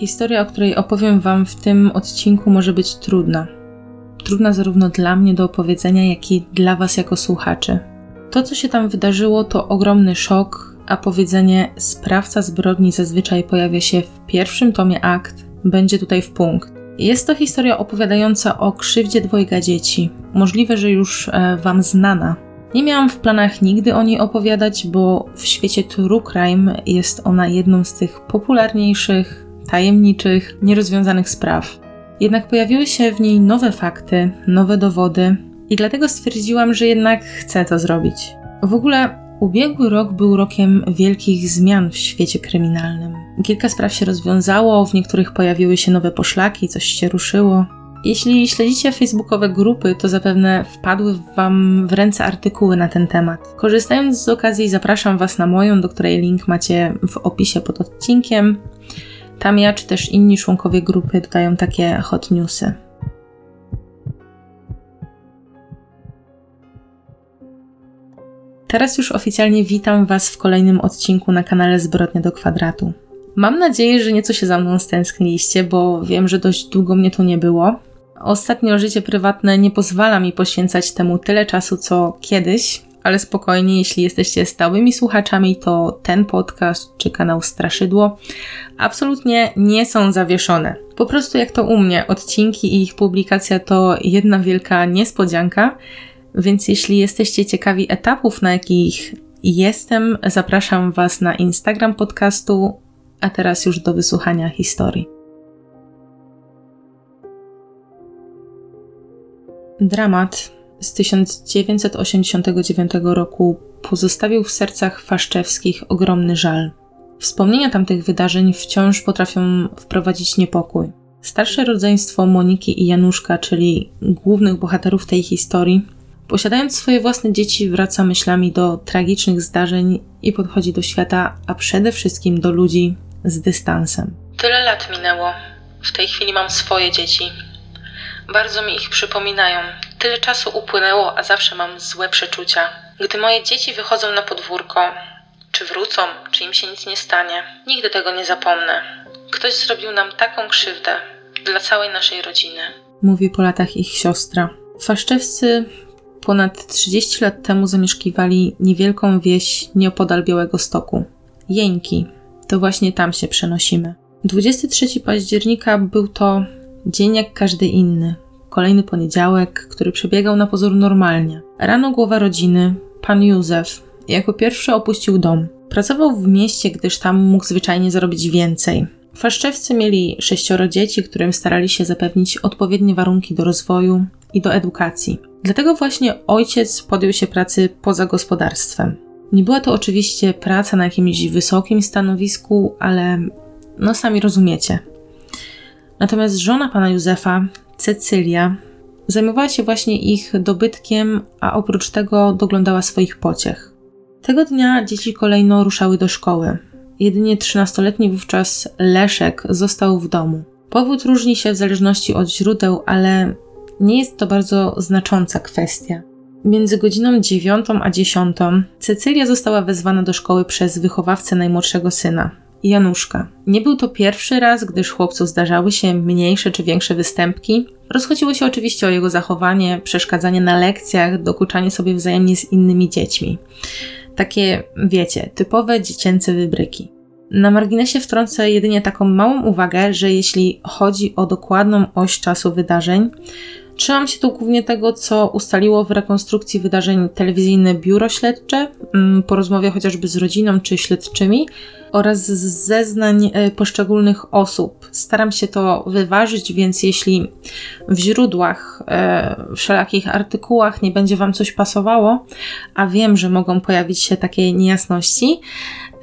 Historia, o której opowiem Wam w tym odcinku, może być trudna. Trudna zarówno dla mnie do opowiedzenia, jak i dla Was jako słuchaczy. To, co się tam wydarzyło, to ogromny szok, a powiedzenie sprawca zbrodni zazwyczaj pojawia się w pierwszym tomie akt, będzie tutaj w punkt. Jest to historia opowiadająca o krzywdzie dwojga dzieci, możliwe, że już e, Wam znana. Nie miałam w planach nigdy o niej opowiadać, bo w świecie true crime jest ona jedną z tych popularniejszych, tajemniczych, nierozwiązanych spraw. Jednak pojawiły się w niej nowe fakty, nowe dowody, i dlatego stwierdziłam, że jednak chcę to zrobić. W ogóle ubiegły rok był rokiem wielkich zmian w świecie kryminalnym. Kilka spraw się rozwiązało, w niektórych pojawiły się nowe poszlaki, coś się ruszyło. Jeśli śledzicie facebookowe grupy, to zapewne wpadły Wam w ręce artykuły na ten temat. Korzystając z okazji, zapraszam Was na moją, do której link macie w opisie pod odcinkiem. Tam ja czy też inni członkowie grupy dodają takie hot newsy. Teraz już oficjalnie witam Was w kolejnym odcinku na kanale Zbrodnia do Kwadratu. Mam nadzieję, że nieco się za mną stęskniliście, bo wiem, że dość długo mnie tu nie było. Ostatnio życie prywatne nie pozwala mi poświęcać temu tyle czasu, co kiedyś, ale spokojnie, jeśli jesteście stałymi słuchaczami, to ten podcast czy kanał Straszydło absolutnie nie są zawieszone. Po prostu jak to u mnie, odcinki i ich publikacja to jedna wielka niespodzianka, więc jeśli jesteście ciekawi etapów, na jakich jestem, zapraszam Was na Instagram podcastu, a teraz już do wysłuchania historii. Dramat z 1989 roku pozostawił w sercach faszczewskich ogromny żal. Wspomnienia tamtych wydarzeń wciąż potrafią wprowadzić niepokój. Starsze rodzeństwo Moniki i Januszka, czyli głównych bohaterów tej historii, posiadając swoje własne dzieci, wraca myślami do tragicznych zdarzeń i podchodzi do świata, a przede wszystkim do ludzi z dystansem. Tyle lat minęło. W tej chwili mam swoje dzieci. Bardzo mi ich przypominają. Tyle czasu upłynęło, a zawsze mam złe przeczucia. Gdy moje dzieci wychodzą na podwórko, czy wrócą, czy im się nic nie stanie, nigdy tego nie zapomnę. Ktoś zrobił nam taką krzywdę dla całej naszej rodziny. Mówi po latach ich siostra. Faszczewscy ponad 30 lat temu zamieszkiwali niewielką wieś nieopodal Białego Stoku. Jeńki. To właśnie tam się przenosimy. 23 października był to dzień jak każdy inny. Kolejny poniedziałek, który przebiegał na pozór normalnie. Rano głowa rodziny, pan Józef, jako pierwszy opuścił dom. Pracował w mieście, gdyż tam mógł zwyczajnie zarobić więcej. Faszczewcy mieli sześcioro dzieci, którym starali się zapewnić odpowiednie warunki do rozwoju i do edukacji. Dlatego właśnie ojciec podjął się pracy poza gospodarstwem. Nie była to oczywiście praca na jakimś wysokim stanowisku, ale no sami rozumiecie. Natomiast żona pana Józefa, Cecylia, zajmowała się właśnie ich dobytkiem, a oprócz tego doglądała swoich pociech. Tego dnia dzieci kolejno ruszały do szkoły. Jedynie 13-letni wówczas Leszek został w domu. Powód różni się w zależności od źródeł, ale nie jest to bardzo znacząca kwestia. Między godziną 9 a 10 Cecylia została wezwana do szkoły przez wychowawcę najmłodszego syna, Januszka. Nie był to pierwszy raz, gdyż chłopcu zdarzały się mniejsze czy większe występki. Rozchodziło się oczywiście o jego zachowanie, przeszkadzanie na lekcjach, dokuczanie sobie wzajemnie z innymi dziećmi. Takie, wiecie, typowe dziecięce wybryki. Na marginesie wtrącę jedynie taką małą uwagę, że jeśli chodzi o dokładną oś czasu wydarzeń, Trzymam się tu głównie tego, co ustaliło w rekonstrukcji wydarzeń telewizyjne biuro śledcze, mm, po rozmowie chociażby z rodziną czy śledczymi oraz z zeznań e, poszczególnych osób. Staram się to wyważyć, więc jeśli w źródłach, e, w wszelakich artykułach nie będzie Wam coś pasowało, a wiem, że mogą pojawić się takie niejasności,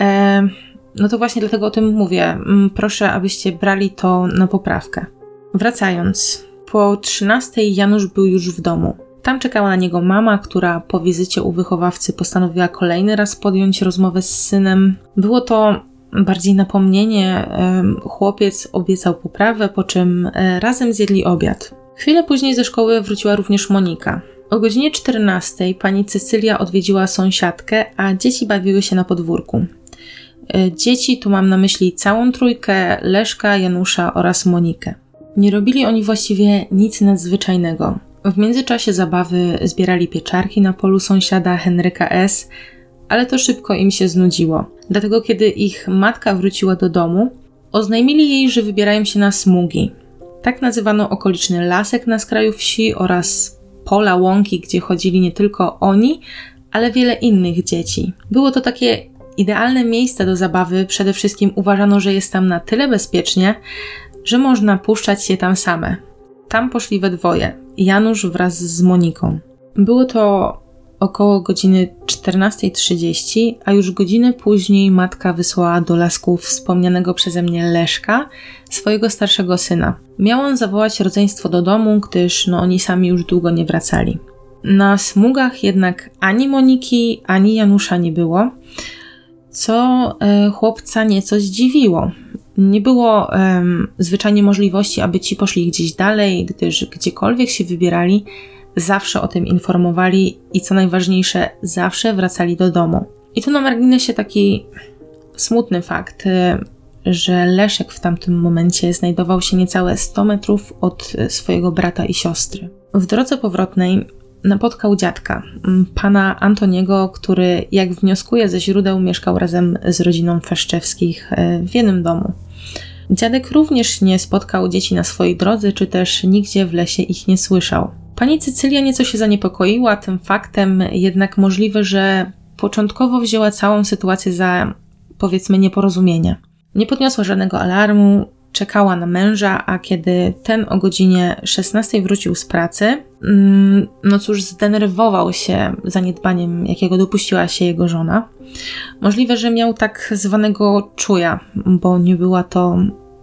e, no to właśnie dlatego o tym mówię. Mm, proszę, abyście brali to na poprawkę. Wracając, po 13 Janusz był już w domu. Tam czekała na niego mama, która po wizycie u wychowawcy postanowiła kolejny raz podjąć rozmowę z synem. Było to bardziej napomnienie. Chłopiec obiecał poprawę, po czym e, razem zjedli obiad. Chwilę później ze szkoły wróciła również Monika. O godzinie 14 pani Cecylia odwiedziła sąsiadkę, a dzieci bawiły się na podwórku. E, dzieci tu mam na myśli całą trójkę Leszka, Janusza oraz Monikę. Nie robili oni właściwie nic nadzwyczajnego. W międzyczasie zabawy zbierali pieczarki na polu sąsiada Henryka S., ale to szybko im się znudziło. Dlatego, kiedy ich matka wróciła do domu, oznajmili jej, że wybierają się na smugi. Tak nazywano okoliczny lasek na skraju wsi oraz pola łąki, gdzie chodzili nie tylko oni, ale wiele innych dzieci. Było to takie idealne miejsce do zabawy, przede wszystkim uważano, że jest tam na tyle bezpiecznie, że można puszczać się tam same. Tam poszli we dwoje, Janusz wraz z Moniką. Było to około godziny 14.30, a już godzinę później matka wysłała do lasku wspomnianego przeze mnie Leszka, swojego starszego syna. Miał on zawołać rodzeństwo do domu, gdyż no, oni sami już długo nie wracali. Na smugach jednak ani Moniki, ani Janusza nie było, co e, chłopca nieco zdziwiło. Nie było e, zwyczajnie możliwości, aby ci poszli gdzieś dalej, gdyż gdziekolwiek się wybierali, zawsze o tym informowali i co najważniejsze, zawsze wracali do domu. I tu na marginesie taki smutny fakt, e, że Leszek w tamtym momencie znajdował się niecałe 100 metrów od e, swojego brata i siostry. W drodze powrotnej napotkał dziadka, pana Antoniego, który, jak wnioskuje ze źródeł, mieszkał razem z rodziną Feszczewskich e, w jednym domu. Dziadek również nie spotkał dzieci na swojej drodze, czy też nigdzie w lesie ich nie słyszał. Pani Cecylia nieco się zaniepokoiła tym faktem, jednak możliwe, że początkowo wzięła całą sytuację za powiedzmy nieporozumienie. Nie podniosła żadnego alarmu, czekała na męża, a kiedy ten o godzinie 16 wrócił z pracy, mm, no cóż, zdenerwował się zaniedbaniem, jakiego dopuściła się jego żona. Możliwe, że miał tak zwanego czuja, bo nie była to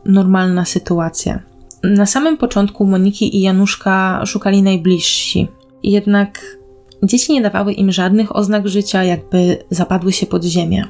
normalna sytuacja. Na samym początku Moniki i Januszka szukali najbliżsi, jednak dzieci nie dawały im żadnych oznak życia, jakby zapadły się pod ziemię.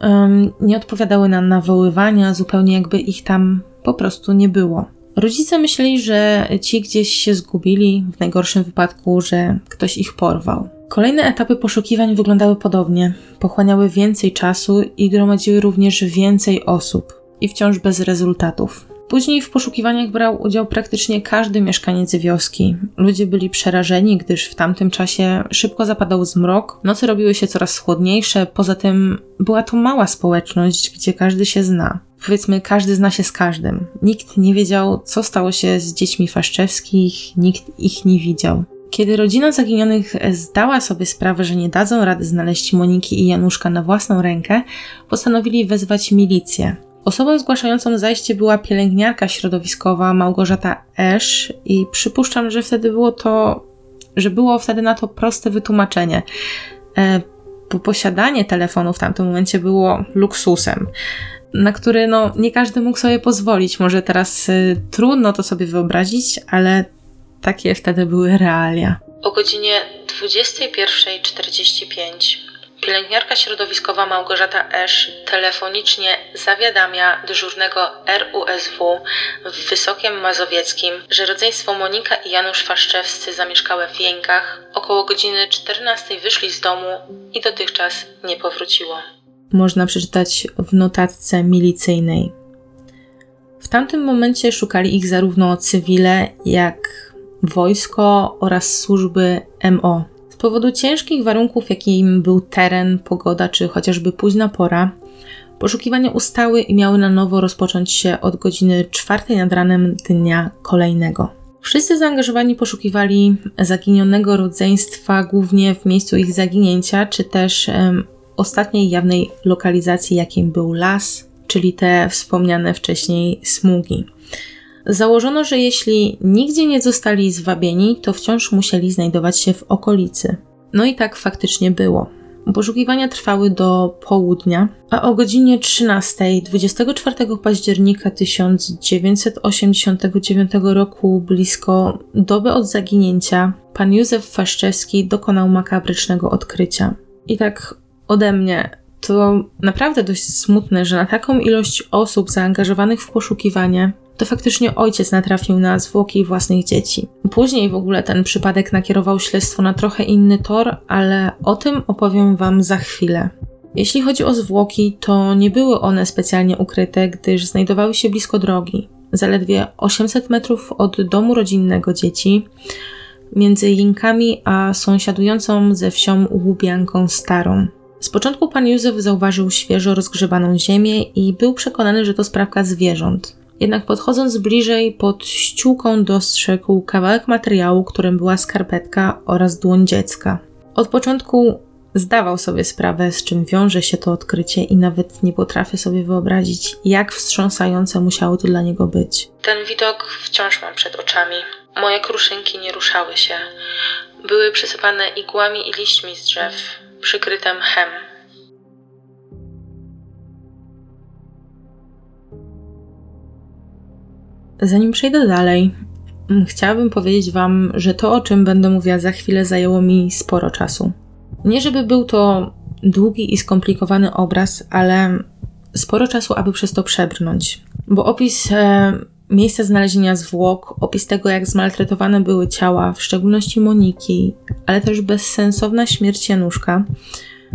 Um, nie odpowiadały na nawoływania, zupełnie jakby ich tam po prostu nie było. Rodzice myśleli, że ci gdzieś się zgubili, w najgorszym wypadku, że ktoś ich porwał. Kolejne etapy poszukiwań wyglądały podobnie, pochłaniały więcej czasu i gromadziły również więcej osób, i wciąż bez rezultatów. Później w poszukiwaniach brał udział praktycznie każdy mieszkaniec wioski. Ludzie byli przerażeni, gdyż w tamtym czasie szybko zapadał zmrok, noce robiły się coraz chłodniejsze, poza tym była to mała społeczność, gdzie każdy się zna. Powiedzmy, każdy zna się z każdym. Nikt nie wiedział, co stało się z dziećmi Faszczewskich, nikt ich nie widział. Kiedy rodzina zaginionych zdała sobie sprawę, że nie dadzą rady znaleźć Moniki i Januszka na własną rękę, postanowili wezwać milicję. Osobą zgłaszającą zajście była pielęgniarka środowiskowa Małgorzata Esz i przypuszczam, że wtedy było to, że było wtedy na to proste wytłumaczenie. E, bo posiadanie telefonu w tamtym momencie było luksusem, na który no, nie każdy mógł sobie pozwolić. Może teraz y, trudno to sobie wyobrazić, ale takie wtedy były realia. O godzinie 21.45 Pielęgniarka środowiskowa Małgorzata Esz telefonicznie zawiadamia dyżurnego RUSW w Wysokiem Mazowieckim, że rodzeństwo Monika i Janusz Faszczewscy zamieszkałe w Jękach. Około godziny 14 wyszli z domu i dotychczas nie powróciło. Można przeczytać w notatce milicyjnej. W tamtym momencie szukali ich zarówno cywile, jak wojsko oraz służby MO powodu ciężkich warunków, jakim był teren, pogoda czy chociażby późna pora, poszukiwania ustały i miały na nowo rozpocząć się od godziny czwartej nad ranem dnia kolejnego. Wszyscy zaangażowani poszukiwali zaginionego rodzeństwa głównie w miejscu ich zaginięcia, czy też ostatniej jawnej lokalizacji, jakim był las, czyli te wspomniane wcześniej smugi. Założono, że jeśli nigdzie nie zostali zwabieni, to wciąż musieli znajdować się w okolicy. No i tak faktycznie było. Poszukiwania trwały do południa, a o godzinie 13 24 października 1989 roku, blisko doby od zaginięcia, pan Józef Faszczewski dokonał makabrycznego odkrycia. I tak ode mnie to naprawdę dość smutne, że na taką ilość osób zaangażowanych w poszukiwanie to faktycznie ojciec natrafił na zwłoki własnych dzieci. Później w ogóle ten przypadek nakierował śledztwo na trochę inny tor, ale o tym opowiem Wam za chwilę. Jeśli chodzi o zwłoki, to nie były one specjalnie ukryte, gdyż znajdowały się blisko drogi, zaledwie 800 metrów od domu rodzinnego dzieci, między Jinkami a sąsiadującą ze wsią Łubianką Starą. Z początku pan Józef zauważył świeżo rozgrzebaną ziemię i był przekonany, że to sprawka zwierząt. Jednak podchodząc bliżej, pod ściółką dostrzegł kawałek materiału, którym była skarpetka oraz dłoń dziecka. Od początku zdawał sobie sprawę, z czym wiąże się to odkrycie, i nawet nie potrafię sobie wyobrazić, jak wstrząsające musiało to dla niego być. Ten widok wciąż mam przed oczami. Moje kruszynki nie ruszały się. Były przysypane igłami i liśćmi z drzew, przykryte mchem. Zanim przejdę dalej, chciałabym powiedzieć Wam, że to, o czym będę mówiła za chwilę, zajęło mi sporo czasu. Nie, żeby był to długi i skomplikowany obraz, ale sporo czasu, aby przez to przebrnąć. Bo opis e, miejsca znalezienia zwłok, opis tego, jak zmaltretowane były ciała, w szczególności Moniki, ale też bezsensowna śmierć Januszka,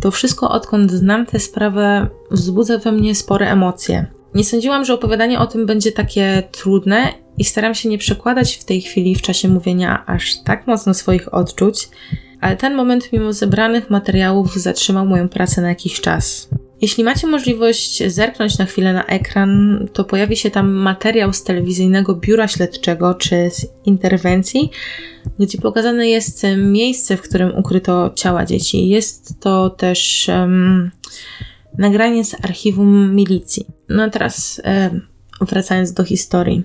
to wszystko, odkąd znam tę sprawę, wzbudza we mnie spore emocje. Nie sądziłam, że opowiadanie o tym będzie takie trudne i staram się nie przekładać w tej chwili w czasie mówienia aż tak mocno swoich odczuć, ale ten moment, mimo zebranych materiałów, zatrzymał moją pracę na jakiś czas. Jeśli macie możliwość zerknąć na chwilę na ekran, to pojawi się tam materiał z telewizyjnego biura śledczego czy z interwencji, gdzie pokazane jest miejsce, w którym ukryto ciała dzieci. Jest to też um, nagranie z archiwum milicji. No a teraz wracając do historii.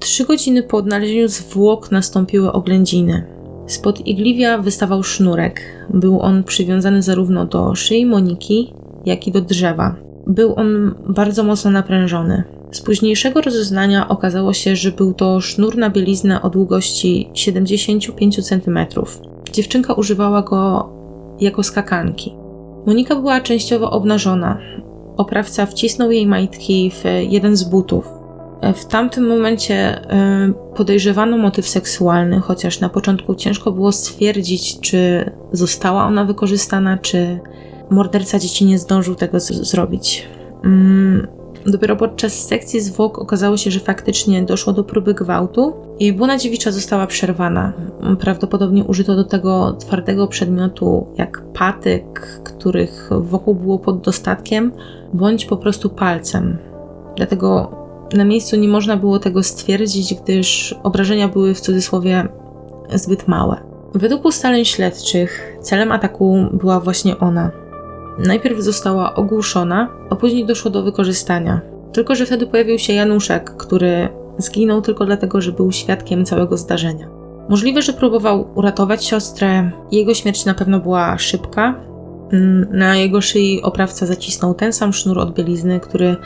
Trzy godziny po odnalezieniu zwłok nastąpiły oględziny. Spod igliwia wystawał sznurek. Był on przywiązany zarówno do szyi Moniki, jak i do drzewa. Był on bardzo mocno naprężony. Z późniejszego rozeznania okazało się, że był to sznur na bieliznę o długości 75 cm. Dziewczynka używała go jako skakanki. Monika była częściowo obnażona. Oprawca wcisnął jej majtki w jeden z butów. W tamtym momencie e, podejrzewano motyw seksualny, chociaż na początku ciężko było stwierdzić, czy została ona wykorzystana, czy morderca dzieci nie zdążył tego zrobić. Mm, dopiero podczas sekcji zwłok okazało się, że faktycznie doszło do próby gwałtu i błona dziewicza została przerwana. Prawdopodobnie użyto do tego twardego przedmiotu jak patyk, których wokół było pod dostatkiem, bądź po prostu palcem. Dlatego na miejscu nie można było tego stwierdzić, gdyż obrażenia były w cudzysłowie zbyt małe. Według ustaleń śledczych celem ataku była właśnie ona. Najpierw została ogłuszona, a później doszło do wykorzystania. Tylko, że wtedy pojawił się Januszek, który zginął tylko dlatego, że był świadkiem całego zdarzenia. Możliwe, że próbował uratować siostrę. Jego śmierć na pewno była szybka, na jego szyi oprawca zacisnął ten sam sznur od bielizny, który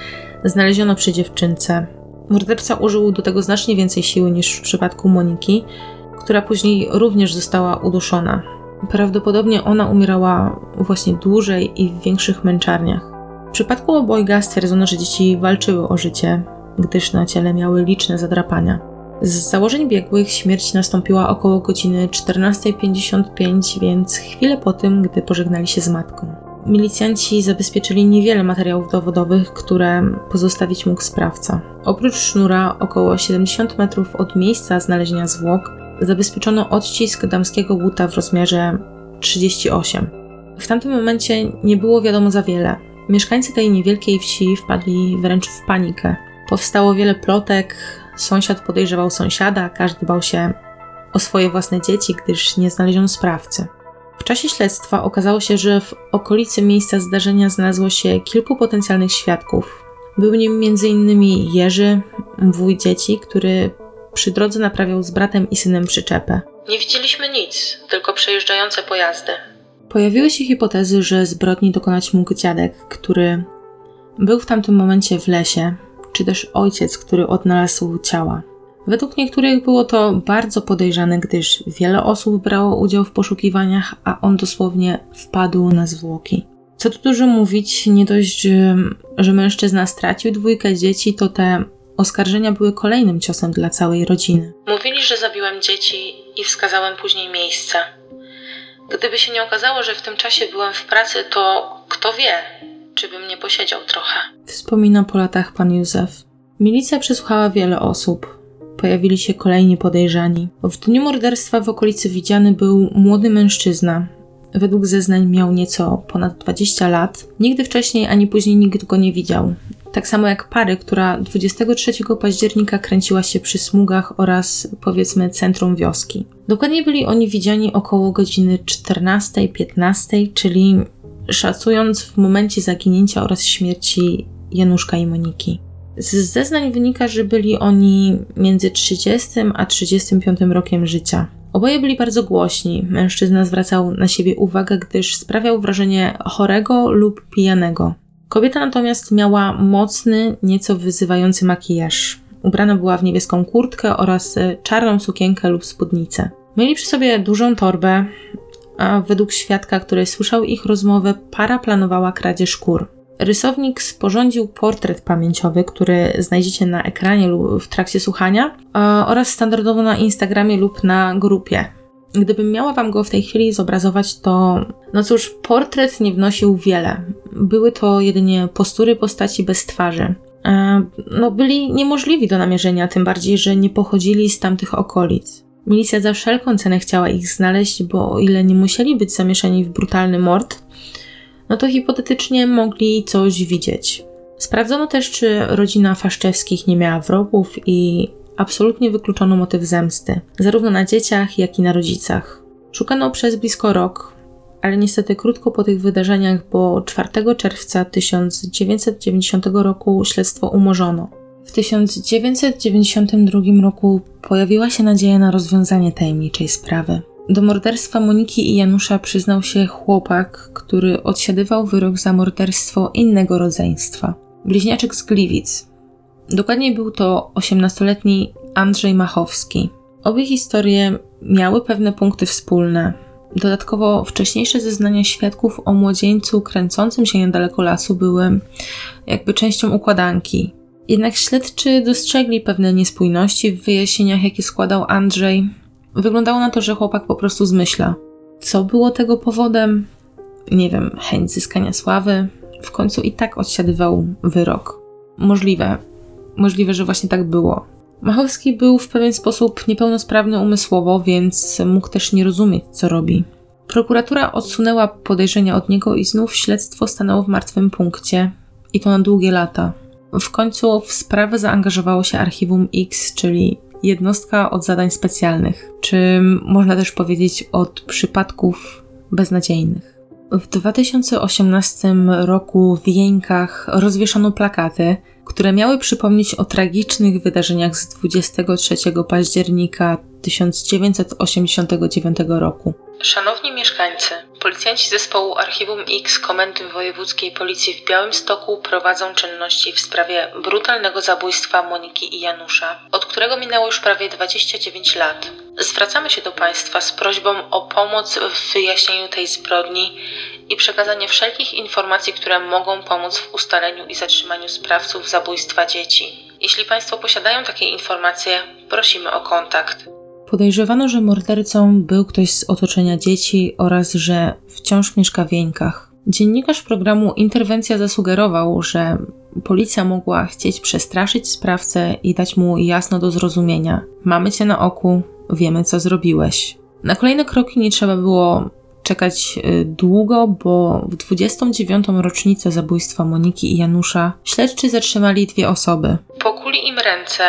znaleziono przy dziewczynce. Morderca użył do tego znacznie więcej siły niż w przypadku Moniki, która później również została uduszona. Prawdopodobnie ona umierała właśnie dłużej i w większych męczarniach. W przypadku obojga stwierdzono, że dzieci walczyły o życie, gdyż na ciele miały liczne zadrapania. Z założeń biegłych śmierć nastąpiła około godziny 14.55, więc chwilę po tym, gdy pożegnali się z matką. Milicjanci zabezpieczyli niewiele materiałów dowodowych, które pozostawić mógł sprawca. Oprócz sznura, około 70 metrów od miejsca znalezienia zwłok, zabezpieczono odcisk damskiego łuta w rozmiarze 38. W tamtym momencie nie było wiadomo za wiele. Mieszkańcy tej niewielkiej wsi wpadli wręcz w panikę. Powstało wiele plotek, Sąsiad podejrzewał sąsiada, każdy bał się o swoje własne dzieci, gdyż nie znaleziono sprawcy. W czasie śledztwa okazało się, że w okolicy miejsca zdarzenia znalazło się kilku potencjalnych świadków. Był nim m.in. Jerzy, wuj dzieci, który przy drodze naprawiał z bratem i synem przyczepę. Nie widzieliśmy nic, tylko przejeżdżające pojazdy. Pojawiły się hipotezy, że zbrodni dokonać mógł dziadek, który był w tamtym momencie w lesie, czy też ojciec, który odnalazł ciała. Według niektórych było to bardzo podejrzane, gdyż wiele osób brało udział w poszukiwaniach, a on dosłownie wpadł na zwłoki. Co tu dużo mówić, nie dość, że mężczyzna stracił dwójkę dzieci, to te oskarżenia były kolejnym ciosem dla całej rodziny. Mówili, że zabiłem dzieci i wskazałem później miejsce. Gdyby się nie okazało, że w tym czasie byłem w pracy, to kto wie, czy bym nie posiedział trochę. Wspomina po latach pan Józef. Milicja przesłuchała wiele osób. Pojawili się kolejni podejrzani. W dniu morderstwa w okolicy widziany był młody mężczyzna. Według zeznań miał nieco ponad 20 lat. Nigdy wcześniej ani później nikt go nie widział. Tak samo jak pary, która 23 października kręciła się przy smugach oraz powiedzmy centrum wioski. Dokładnie byli oni widziani około godziny 14-15, czyli szacując w momencie zaginięcia oraz śmierci Januszka i Moniki. Z zeznań wynika, że byli oni między 30 a 35 rokiem życia. Oboje byli bardzo głośni. Mężczyzna zwracał na siebie uwagę, gdyż sprawiał wrażenie chorego lub pijanego. Kobieta natomiast miała mocny, nieco wyzywający makijaż. Ubrana była w niebieską kurtkę oraz czarną sukienkę lub spódnicę. Mieli przy sobie dużą torbę, a według świadka, który słyszał ich rozmowę, para planowała kradzież kur. Rysownik sporządził portret pamięciowy, który znajdziecie na ekranie lub w trakcie słuchania oraz standardowo na Instagramie lub na grupie. Gdybym miała Wam go w tej chwili zobrazować, to no cóż, portret nie wnosił wiele. Były to jedynie postury postaci bez twarzy. E, no, byli niemożliwi do namierzenia, tym bardziej, że nie pochodzili z tamtych okolic. Milicja za wszelką cenę chciała ich znaleźć, bo o ile nie musieli być zamieszani w brutalny mord, no to hipotetycznie mogli coś widzieć. Sprawdzono też, czy rodzina Faszczewskich nie miała wrogów i absolutnie wykluczono motyw zemsty, zarówno na dzieciach, jak i na rodzicach. Szukano przez blisko rok, ale niestety krótko po tych wydarzeniach, bo 4 czerwca 1990 roku śledztwo umorzono. W 1992 roku pojawiła się nadzieja na rozwiązanie tajemniczej sprawy. Do morderstwa Moniki i Janusza przyznał się chłopak, który odsiadywał wyrok za morderstwo innego rodzeństwa. Bliźniaczek z Gliwic. Dokładniej był to 18-letni Andrzej Machowski. Obie historie miały pewne punkty wspólne. Dodatkowo wcześniejsze zeznania świadków o młodzieńcu kręcącym się niedaleko lasu były jakby częścią układanki. Jednak śledczy dostrzegli pewne niespójności w wyjaśnieniach, jakie składał Andrzej, Wyglądało na to, że chłopak po prostu zmyśla. Co było tego powodem? Nie wiem, chęć zyskania sławy. W końcu i tak odsiadywał wyrok. Możliwe. Możliwe, że właśnie tak było. Machowski był w pewien sposób niepełnosprawny umysłowo, więc mógł też nie rozumieć, co robi. Prokuratura odsunęła podejrzenia od niego i znów śledztwo stanęło w martwym punkcie. I to na długie lata. W końcu w sprawę zaangażowało się Archiwum X, czyli jednostka od zadań specjalnych, czy można też powiedzieć od przypadków beznadziejnych. W 2018 roku w Jeńkach rozwieszono plakaty, które miały przypomnieć o tragicznych wydarzeniach z 23 października 1989 roku. Szanowni mieszkańcy, policjanci zespołu Archiwum X Komendy Wojewódzkiej Policji w Białymstoku prowadzą czynności w sprawie brutalnego zabójstwa Moniki i Janusza, od którego minęło już prawie 29 lat. Zwracamy się do Państwa z prośbą o pomoc w wyjaśnieniu tej zbrodni i przekazanie wszelkich informacji, które mogą pomóc w ustaleniu i zatrzymaniu sprawców zabójstwa dzieci. Jeśli Państwo posiadają takie informacje, prosimy o kontakt. Podejrzewano, że mordercą był ktoś z otoczenia dzieci oraz że wciąż mieszka w Jeńkach. Dziennikarz programu Interwencja zasugerował, że policja mogła chcieć przestraszyć sprawcę i dać mu jasno do zrozumienia: Mamy cię na oku, wiemy co zrobiłeś. Na kolejne kroki nie trzeba było czekać y, długo, bo w 29. rocznicę zabójstwa Moniki i Janusza śledczy zatrzymali dwie osoby. Pokuli im ręce,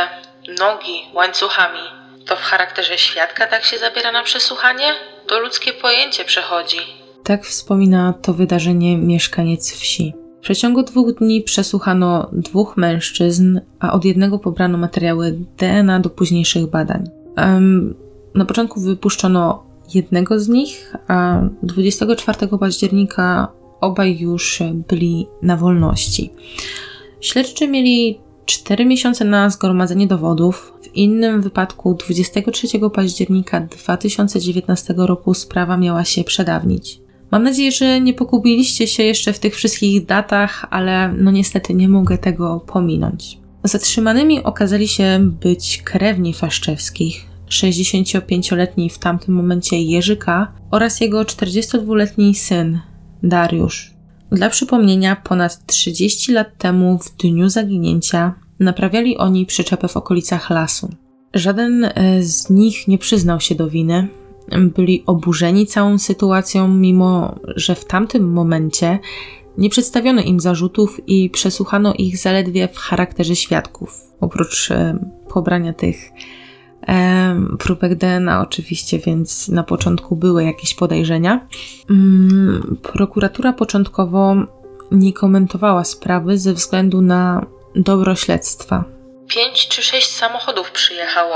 nogi łańcuchami to w charakterze świadka tak się zabiera na przesłuchanie? To ludzkie pojęcie przechodzi. Tak wspomina to wydarzenie mieszkaniec wsi. W przeciągu dwóch dni przesłuchano dwóch mężczyzn, a od jednego pobrano materiały DNA do późniejszych badań. Um, na początku wypuszczono jednego z nich, a 24 października obaj już byli na wolności. Śledczy mieli 4 miesiące na zgromadzenie dowodów. W innym wypadku 23 października 2019 roku sprawa miała się przedawnić. Mam nadzieję, że nie pogubiliście się jeszcze w tych wszystkich datach, ale no niestety nie mogę tego pominąć. Zatrzymanymi okazali się być krewni Faszczewskich, 65-letni w tamtym momencie Jerzy K. oraz jego 42-letni syn Dariusz. Dla przypomnienia, ponad 30 lat temu, w dniu zaginięcia, naprawiali oni przyczepę w okolicach lasu. Żaden e, z nich nie przyznał się do winy. Byli oburzeni całą sytuacją, mimo że w tamtym momencie nie przedstawiono im zarzutów i przesłuchano ich zaledwie w charakterze świadków. Oprócz e, pobrania tych próbek DNA, oczywiście, więc na początku były jakieś podejrzenia. Mm, prokuratura początkowo nie komentowała sprawy ze względu na dobro śledztwa. Pięć czy sześć samochodów przyjechało.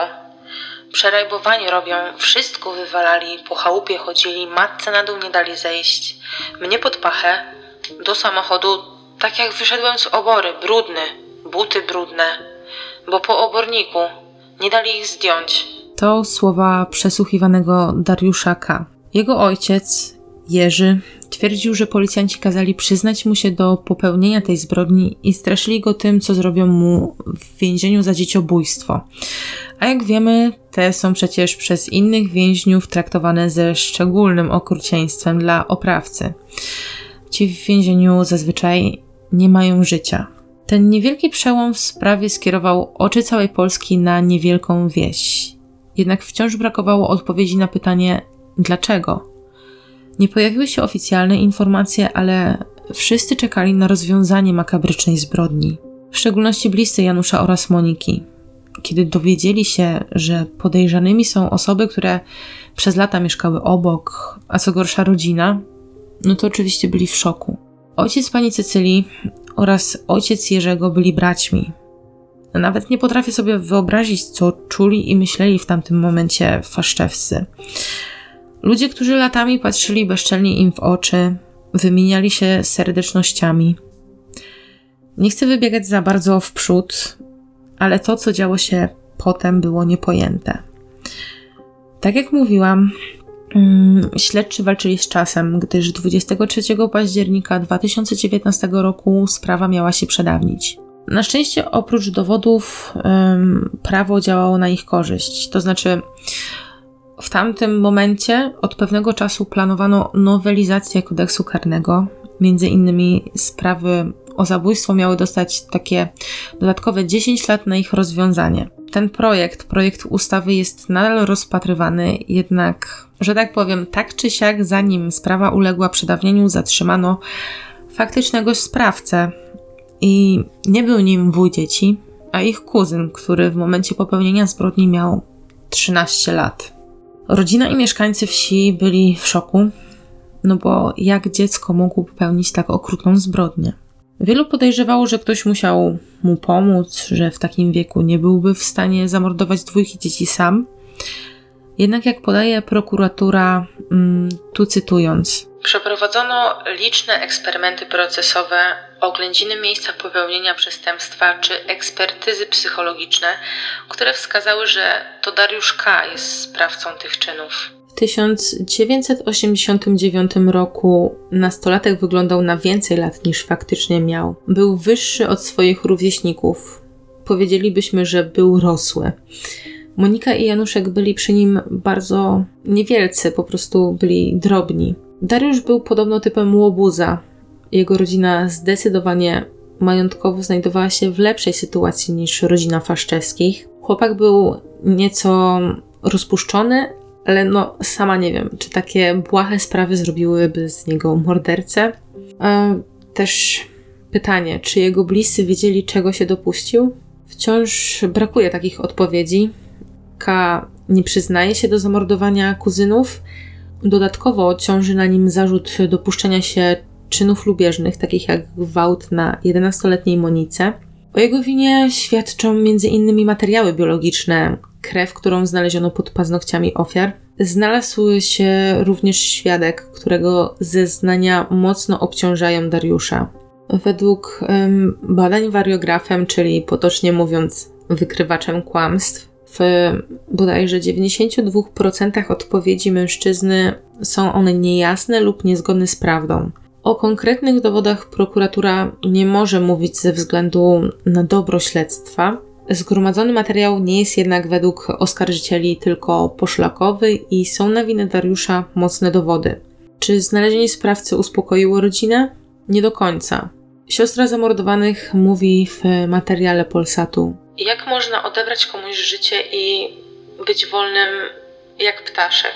Przerajbowanie robią, wszystko wywalali, po chałupie chodzili, matce na dół nie dali zejść. Mnie pod pachę, do samochodu, tak jak wyszedłem z obory, brudny, buty brudne, bo po oborniku nie dali ich zdjąć. To słowa przesłuchiwanego Dariusza K. Jego ojciec, Jerzy, twierdził, że policjanci kazali przyznać mu się do popełnienia tej zbrodni i straszyli go tym, co zrobią mu w więzieniu za dzieciobójstwo. A jak wiemy, te są przecież przez innych więźniów traktowane ze szczególnym okrucieństwem dla oprawcy. Ci w więzieniu zazwyczaj nie mają życia. Ten niewielki przełom w sprawie skierował oczy całej Polski na niewielką wieś. Jednak wciąż brakowało odpowiedzi na pytanie dlaczego. Nie pojawiły się oficjalne informacje, ale wszyscy czekali na rozwiązanie makabrycznej zbrodni. W szczególności bliscy Janusza oraz Moniki. Kiedy dowiedzieli się, że podejrzanymi są osoby, które przez lata mieszkały obok, a co gorsza rodzina, no to oczywiście byli w szoku. Ojciec pani Cecylii oraz ojciec Jerzego byli braćmi. Nawet nie potrafię sobie wyobrazić, co czuli i myśleli w tamtym momencie faszczewscy. Ludzie, którzy latami patrzyli bezczelnie im w oczy, wymieniali się serdecznościami. Nie chcę wybiegać za bardzo w przód, ale to, co działo się potem, było niepojęte. Tak jak mówiłam, śledczy walczyli z czasem, gdyż 23 października 2019 roku sprawa miała się przedawnić. Na szczęście, oprócz dowodów, prawo działało na ich korzyść. To znaczy, w tamtym momencie od pewnego czasu planowano nowelizację kodeksu karnego. Między innymi sprawy o zabójstwo miały dostać takie dodatkowe 10 lat na ich rozwiązanie. Ten projekt, projekt ustawy jest nadal rozpatrywany, jednak, że tak powiem, tak czy siak, zanim sprawa uległa przedawnieniu, zatrzymano faktycznego sprawcę i nie był nim wuj dzieci, a ich kuzyn, który w momencie popełnienia zbrodni miał 13 lat. Rodzina i mieszkańcy wsi byli w szoku, no bo jak dziecko mogło popełnić tak okrutną zbrodnię? Wielu podejrzewało, że ktoś musiał mu pomóc, że w takim wieku nie byłby w stanie zamordować dwójki dzieci sam. Jednak jak podaje prokuratura, mm, tu cytując, Przeprowadzono liczne eksperymenty procesowe, oględziny miejsca popełnienia przestępstwa czy ekspertyzy psychologiczne, które wskazały, że to Dariusz K. jest sprawcą tych czynów. W 1989 roku nastolatek wyglądał na więcej lat niż faktycznie miał. Był wyższy od swoich rówieśników. Powiedzielibyśmy, że był rosły. Monika i Januszek byli przy nim bardzo niewielcy, po prostu byli drobni. Dariusz był podobno typem łobuza. Jego rodzina zdecydowanie majątkowo znajdowała się w lepszej sytuacji niż rodzina Faszczewskich. Chłopak był nieco rozpuszczony, ale no sama nie wiem, czy takie błahe sprawy zrobiłyby z niego mordercę. E, też pytanie, czy jego bliscy wiedzieli, czego się dopuścił? Wciąż brakuje takich odpowiedzi. K nie przyznaje się do zamordowania kuzynów, Dodatkowo ciąży na nim zarzut dopuszczenia się czynów lubieżnych, takich jak gwałt na 11-letniej Monice. O jego winie świadczą m.in. materiały biologiczne, krew, którą znaleziono pod paznokciami ofiar. Znalazł się również świadek, którego zeznania mocno obciążają Dariusza. Według badań wariografem, czyli potocznie mówiąc wykrywaczem kłamstw, w bodajże 92% odpowiedzi mężczyzny są one niejasne lub niezgodne z prawdą. O konkretnych dowodach prokuratura nie może mówić ze względu na dobro śledztwa. Zgromadzony materiał nie jest jednak według oskarżycieli tylko poszlakowy i są na winę Dariusza mocne dowody. Czy znalezienie sprawcy uspokoiło rodzinę? Nie do końca. Siostra zamordowanych mówi w materiale Polsatu. Jak można odebrać komuś życie i być wolnym jak ptaszek?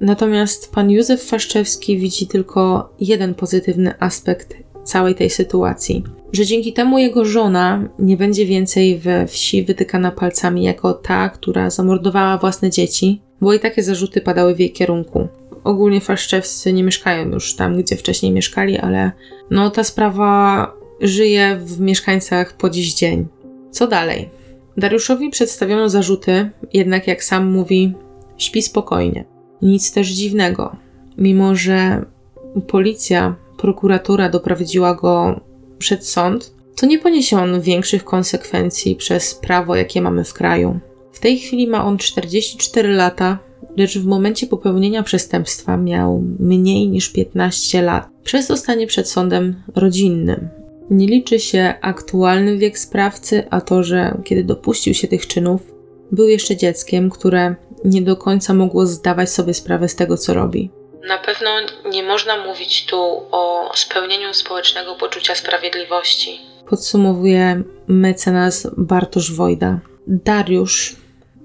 Natomiast pan Józef Faszczewski widzi tylko jeden pozytywny aspekt całej tej sytuacji. Że dzięki temu jego żona nie będzie więcej we wsi wytykana palcami jako ta, która zamordowała własne dzieci, bo i takie zarzuty padały w jej kierunku. Ogólnie Faszczewscy nie mieszkają już tam, gdzie wcześniej mieszkali, ale no ta sprawa żyje w mieszkańcach po dziś dzień. Co dalej? Dariuszowi przedstawiono zarzuty, jednak jak sam mówi, śpi spokojnie. Nic też dziwnego, mimo że policja, prokuratura doprowadziła go przed sąd, to nie poniesie on większych konsekwencji przez prawo, jakie mamy w kraju. W tej chwili ma on 44 lata, lecz w momencie popełnienia przestępstwa miał mniej niż 15 lat. Przez zostanie przed sądem rodzinnym. Nie liczy się aktualny wiek sprawcy, a to, że kiedy dopuścił się tych czynów, był jeszcze dzieckiem, które nie do końca mogło zdawać sobie sprawę z tego, co robi. Na pewno nie można mówić tu o spełnieniu społecznego poczucia sprawiedliwości. Podsumowuje mecenas Bartosz Wojda. Dariusz,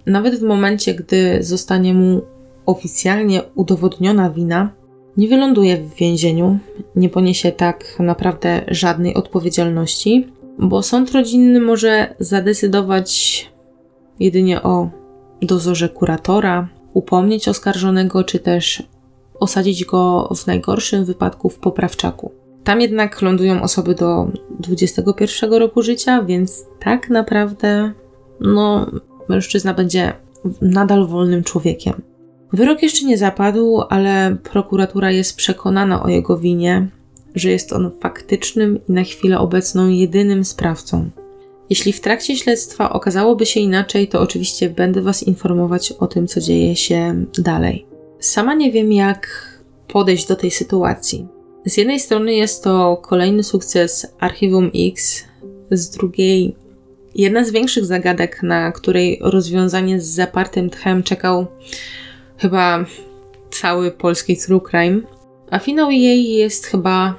nawet w momencie, gdy zostanie mu oficjalnie udowodniona wina, nie wyląduje w więzieniu, nie poniesie tak naprawdę żadnej odpowiedzialności, bo sąd rodzinny może zadecydować jedynie o dozorze kuratora, upomnieć oskarżonego, czy też osadzić go w najgorszym wypadku w poprawczaku. Tam jednak lądują osoby do 21 roku życia, więc tak naprawdę, no, mężczyzna będzie nadal wolnym człowiekiem. Wyrok jeszcze nie zapadł, ale prokuratura jest przekonana o jego winie, że jest on faktycznym i na chwilę obecną jedynym sprawcą. Jeśli w trakcie śledztwa okazałoby się inaczej, to oczywiście będę Was informować o tym, co dzieje się dalej. Sama nie wiem, jak podejść do tej sytuacji. Z jednej strony jest to kolejny sukces Archiwum X, z drugiej jedna z większych zagadek, na której rozwiązanie z zapartym tchem czekał chyba cały polski true crime, a finał jej jest chyba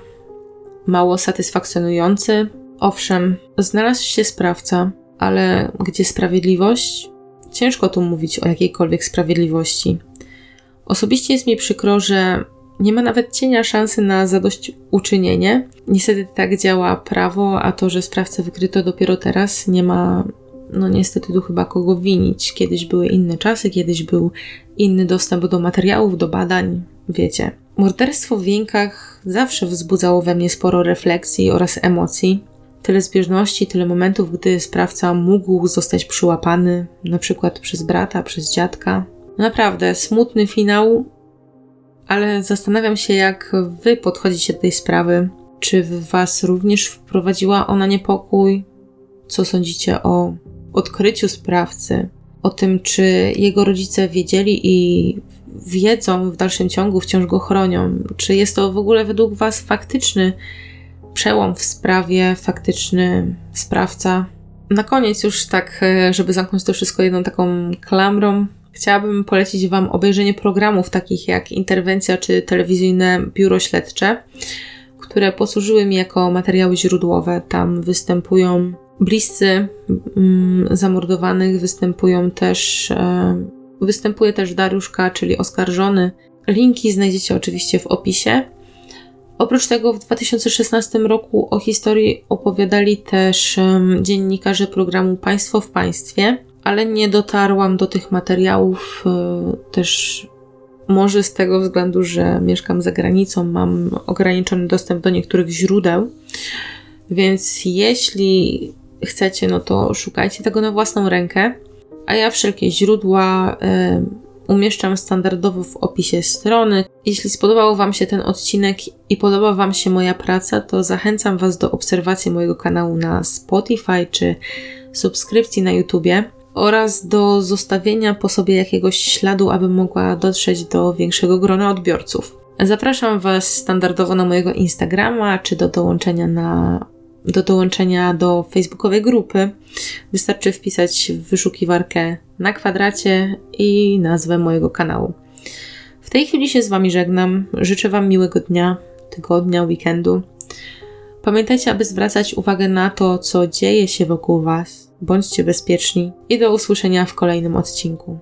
mało satysfakcjonujący. Owszem, znalazł się sprawca, ale gdzie sprawiedliwość? Ciężko tu mówić o jakiejkolwiek sprawiedliwości. Osobiście jest mi przykro, że nie ma nawet cienia szansy na zadośćuczynienie. Niestety tak działa prawo, a to, że sprawcę wykryto dopiero teraz, nie ma, no niestety tu chyba kogo winić. Kiedyś były inne czasy, kiedyś był inny dostęp do materiałów, do badań, wiecie. Morderstwo w Wieńkach zawsze wzbudzało we mnie sporo refleksji oraz emocji. Tyle zbieżności, tyle momentów, gdy sprawca mógł zostać przyłapany, na przykład przez brata, przez dziadka. Naprawdę, smutny finał, ale zastanawiam się, jak wy podchodzicie do tej sprawy. Czy w was również wprowadziła ona niepokój? Co sądzicie o odkryciu sprawcy? O tym, czy jego rodzice wiedzieli i wiedzą w dalszym ciągu, wciąż go chronią? Czy jest to w ogóle według was faktyczny przełom w sprawie, faktyczny sprawca? Na koniec, już tak, e, żeby zamknąć to wszystko jedną taką klamrą, Chciałabym polecić Wam obejrzenie programów takich jak Interwencja czy telewizyjne Biuro Śledcze, które posłużyły mi jako materiały źródłowe. Tam występują bliscy mm, zamordowanych, występują też, e, występuje też Dariuszka, czyli oskarżony. Linki znajdziecie oczywiście w opisie. Oprócz tego w 2016 roku o historii opowiadali też um, dziennikarze programu Państwo w Państwie ale nie dotarłam do tych materiałów y, też może z tego względu, że mieszkam za granicą, mam ograniczony dostęp do niektórych źródeł. Więc jeśli chcecie, no to szukajcie tego na własną rękę. A ja wszelkie źródła y, umieszczam standardowo w opisie strony. Jeśli spodobał Wam się ten odcinek i podoba Wam się moja praca, to zachęcam Was do obserwacji mojego kanału na Spotify czy subskrypcji na YouTubie oraz do zostawienia po sobie jakiegoś śladu, aby mogła dotrzeć do większego grona odbiorców. Zapraszam Was standardowo na mojego Instagrama, czy do dołączenia na do dołączenia do facebookowej grupy, wystarczy wpisać w wyszukiwarkę na kwadracie i nazwę mojego kanału. W tej chwili się z Wami żegnam. Życzę Wam miłego dnia, tygodnia, weekendu. Pamiętajcie, aby zwracać uwagę na to, co dzieje się wokół Was. Bądźcie bezpieczni i do usłyszenia w kolejnym odcinku.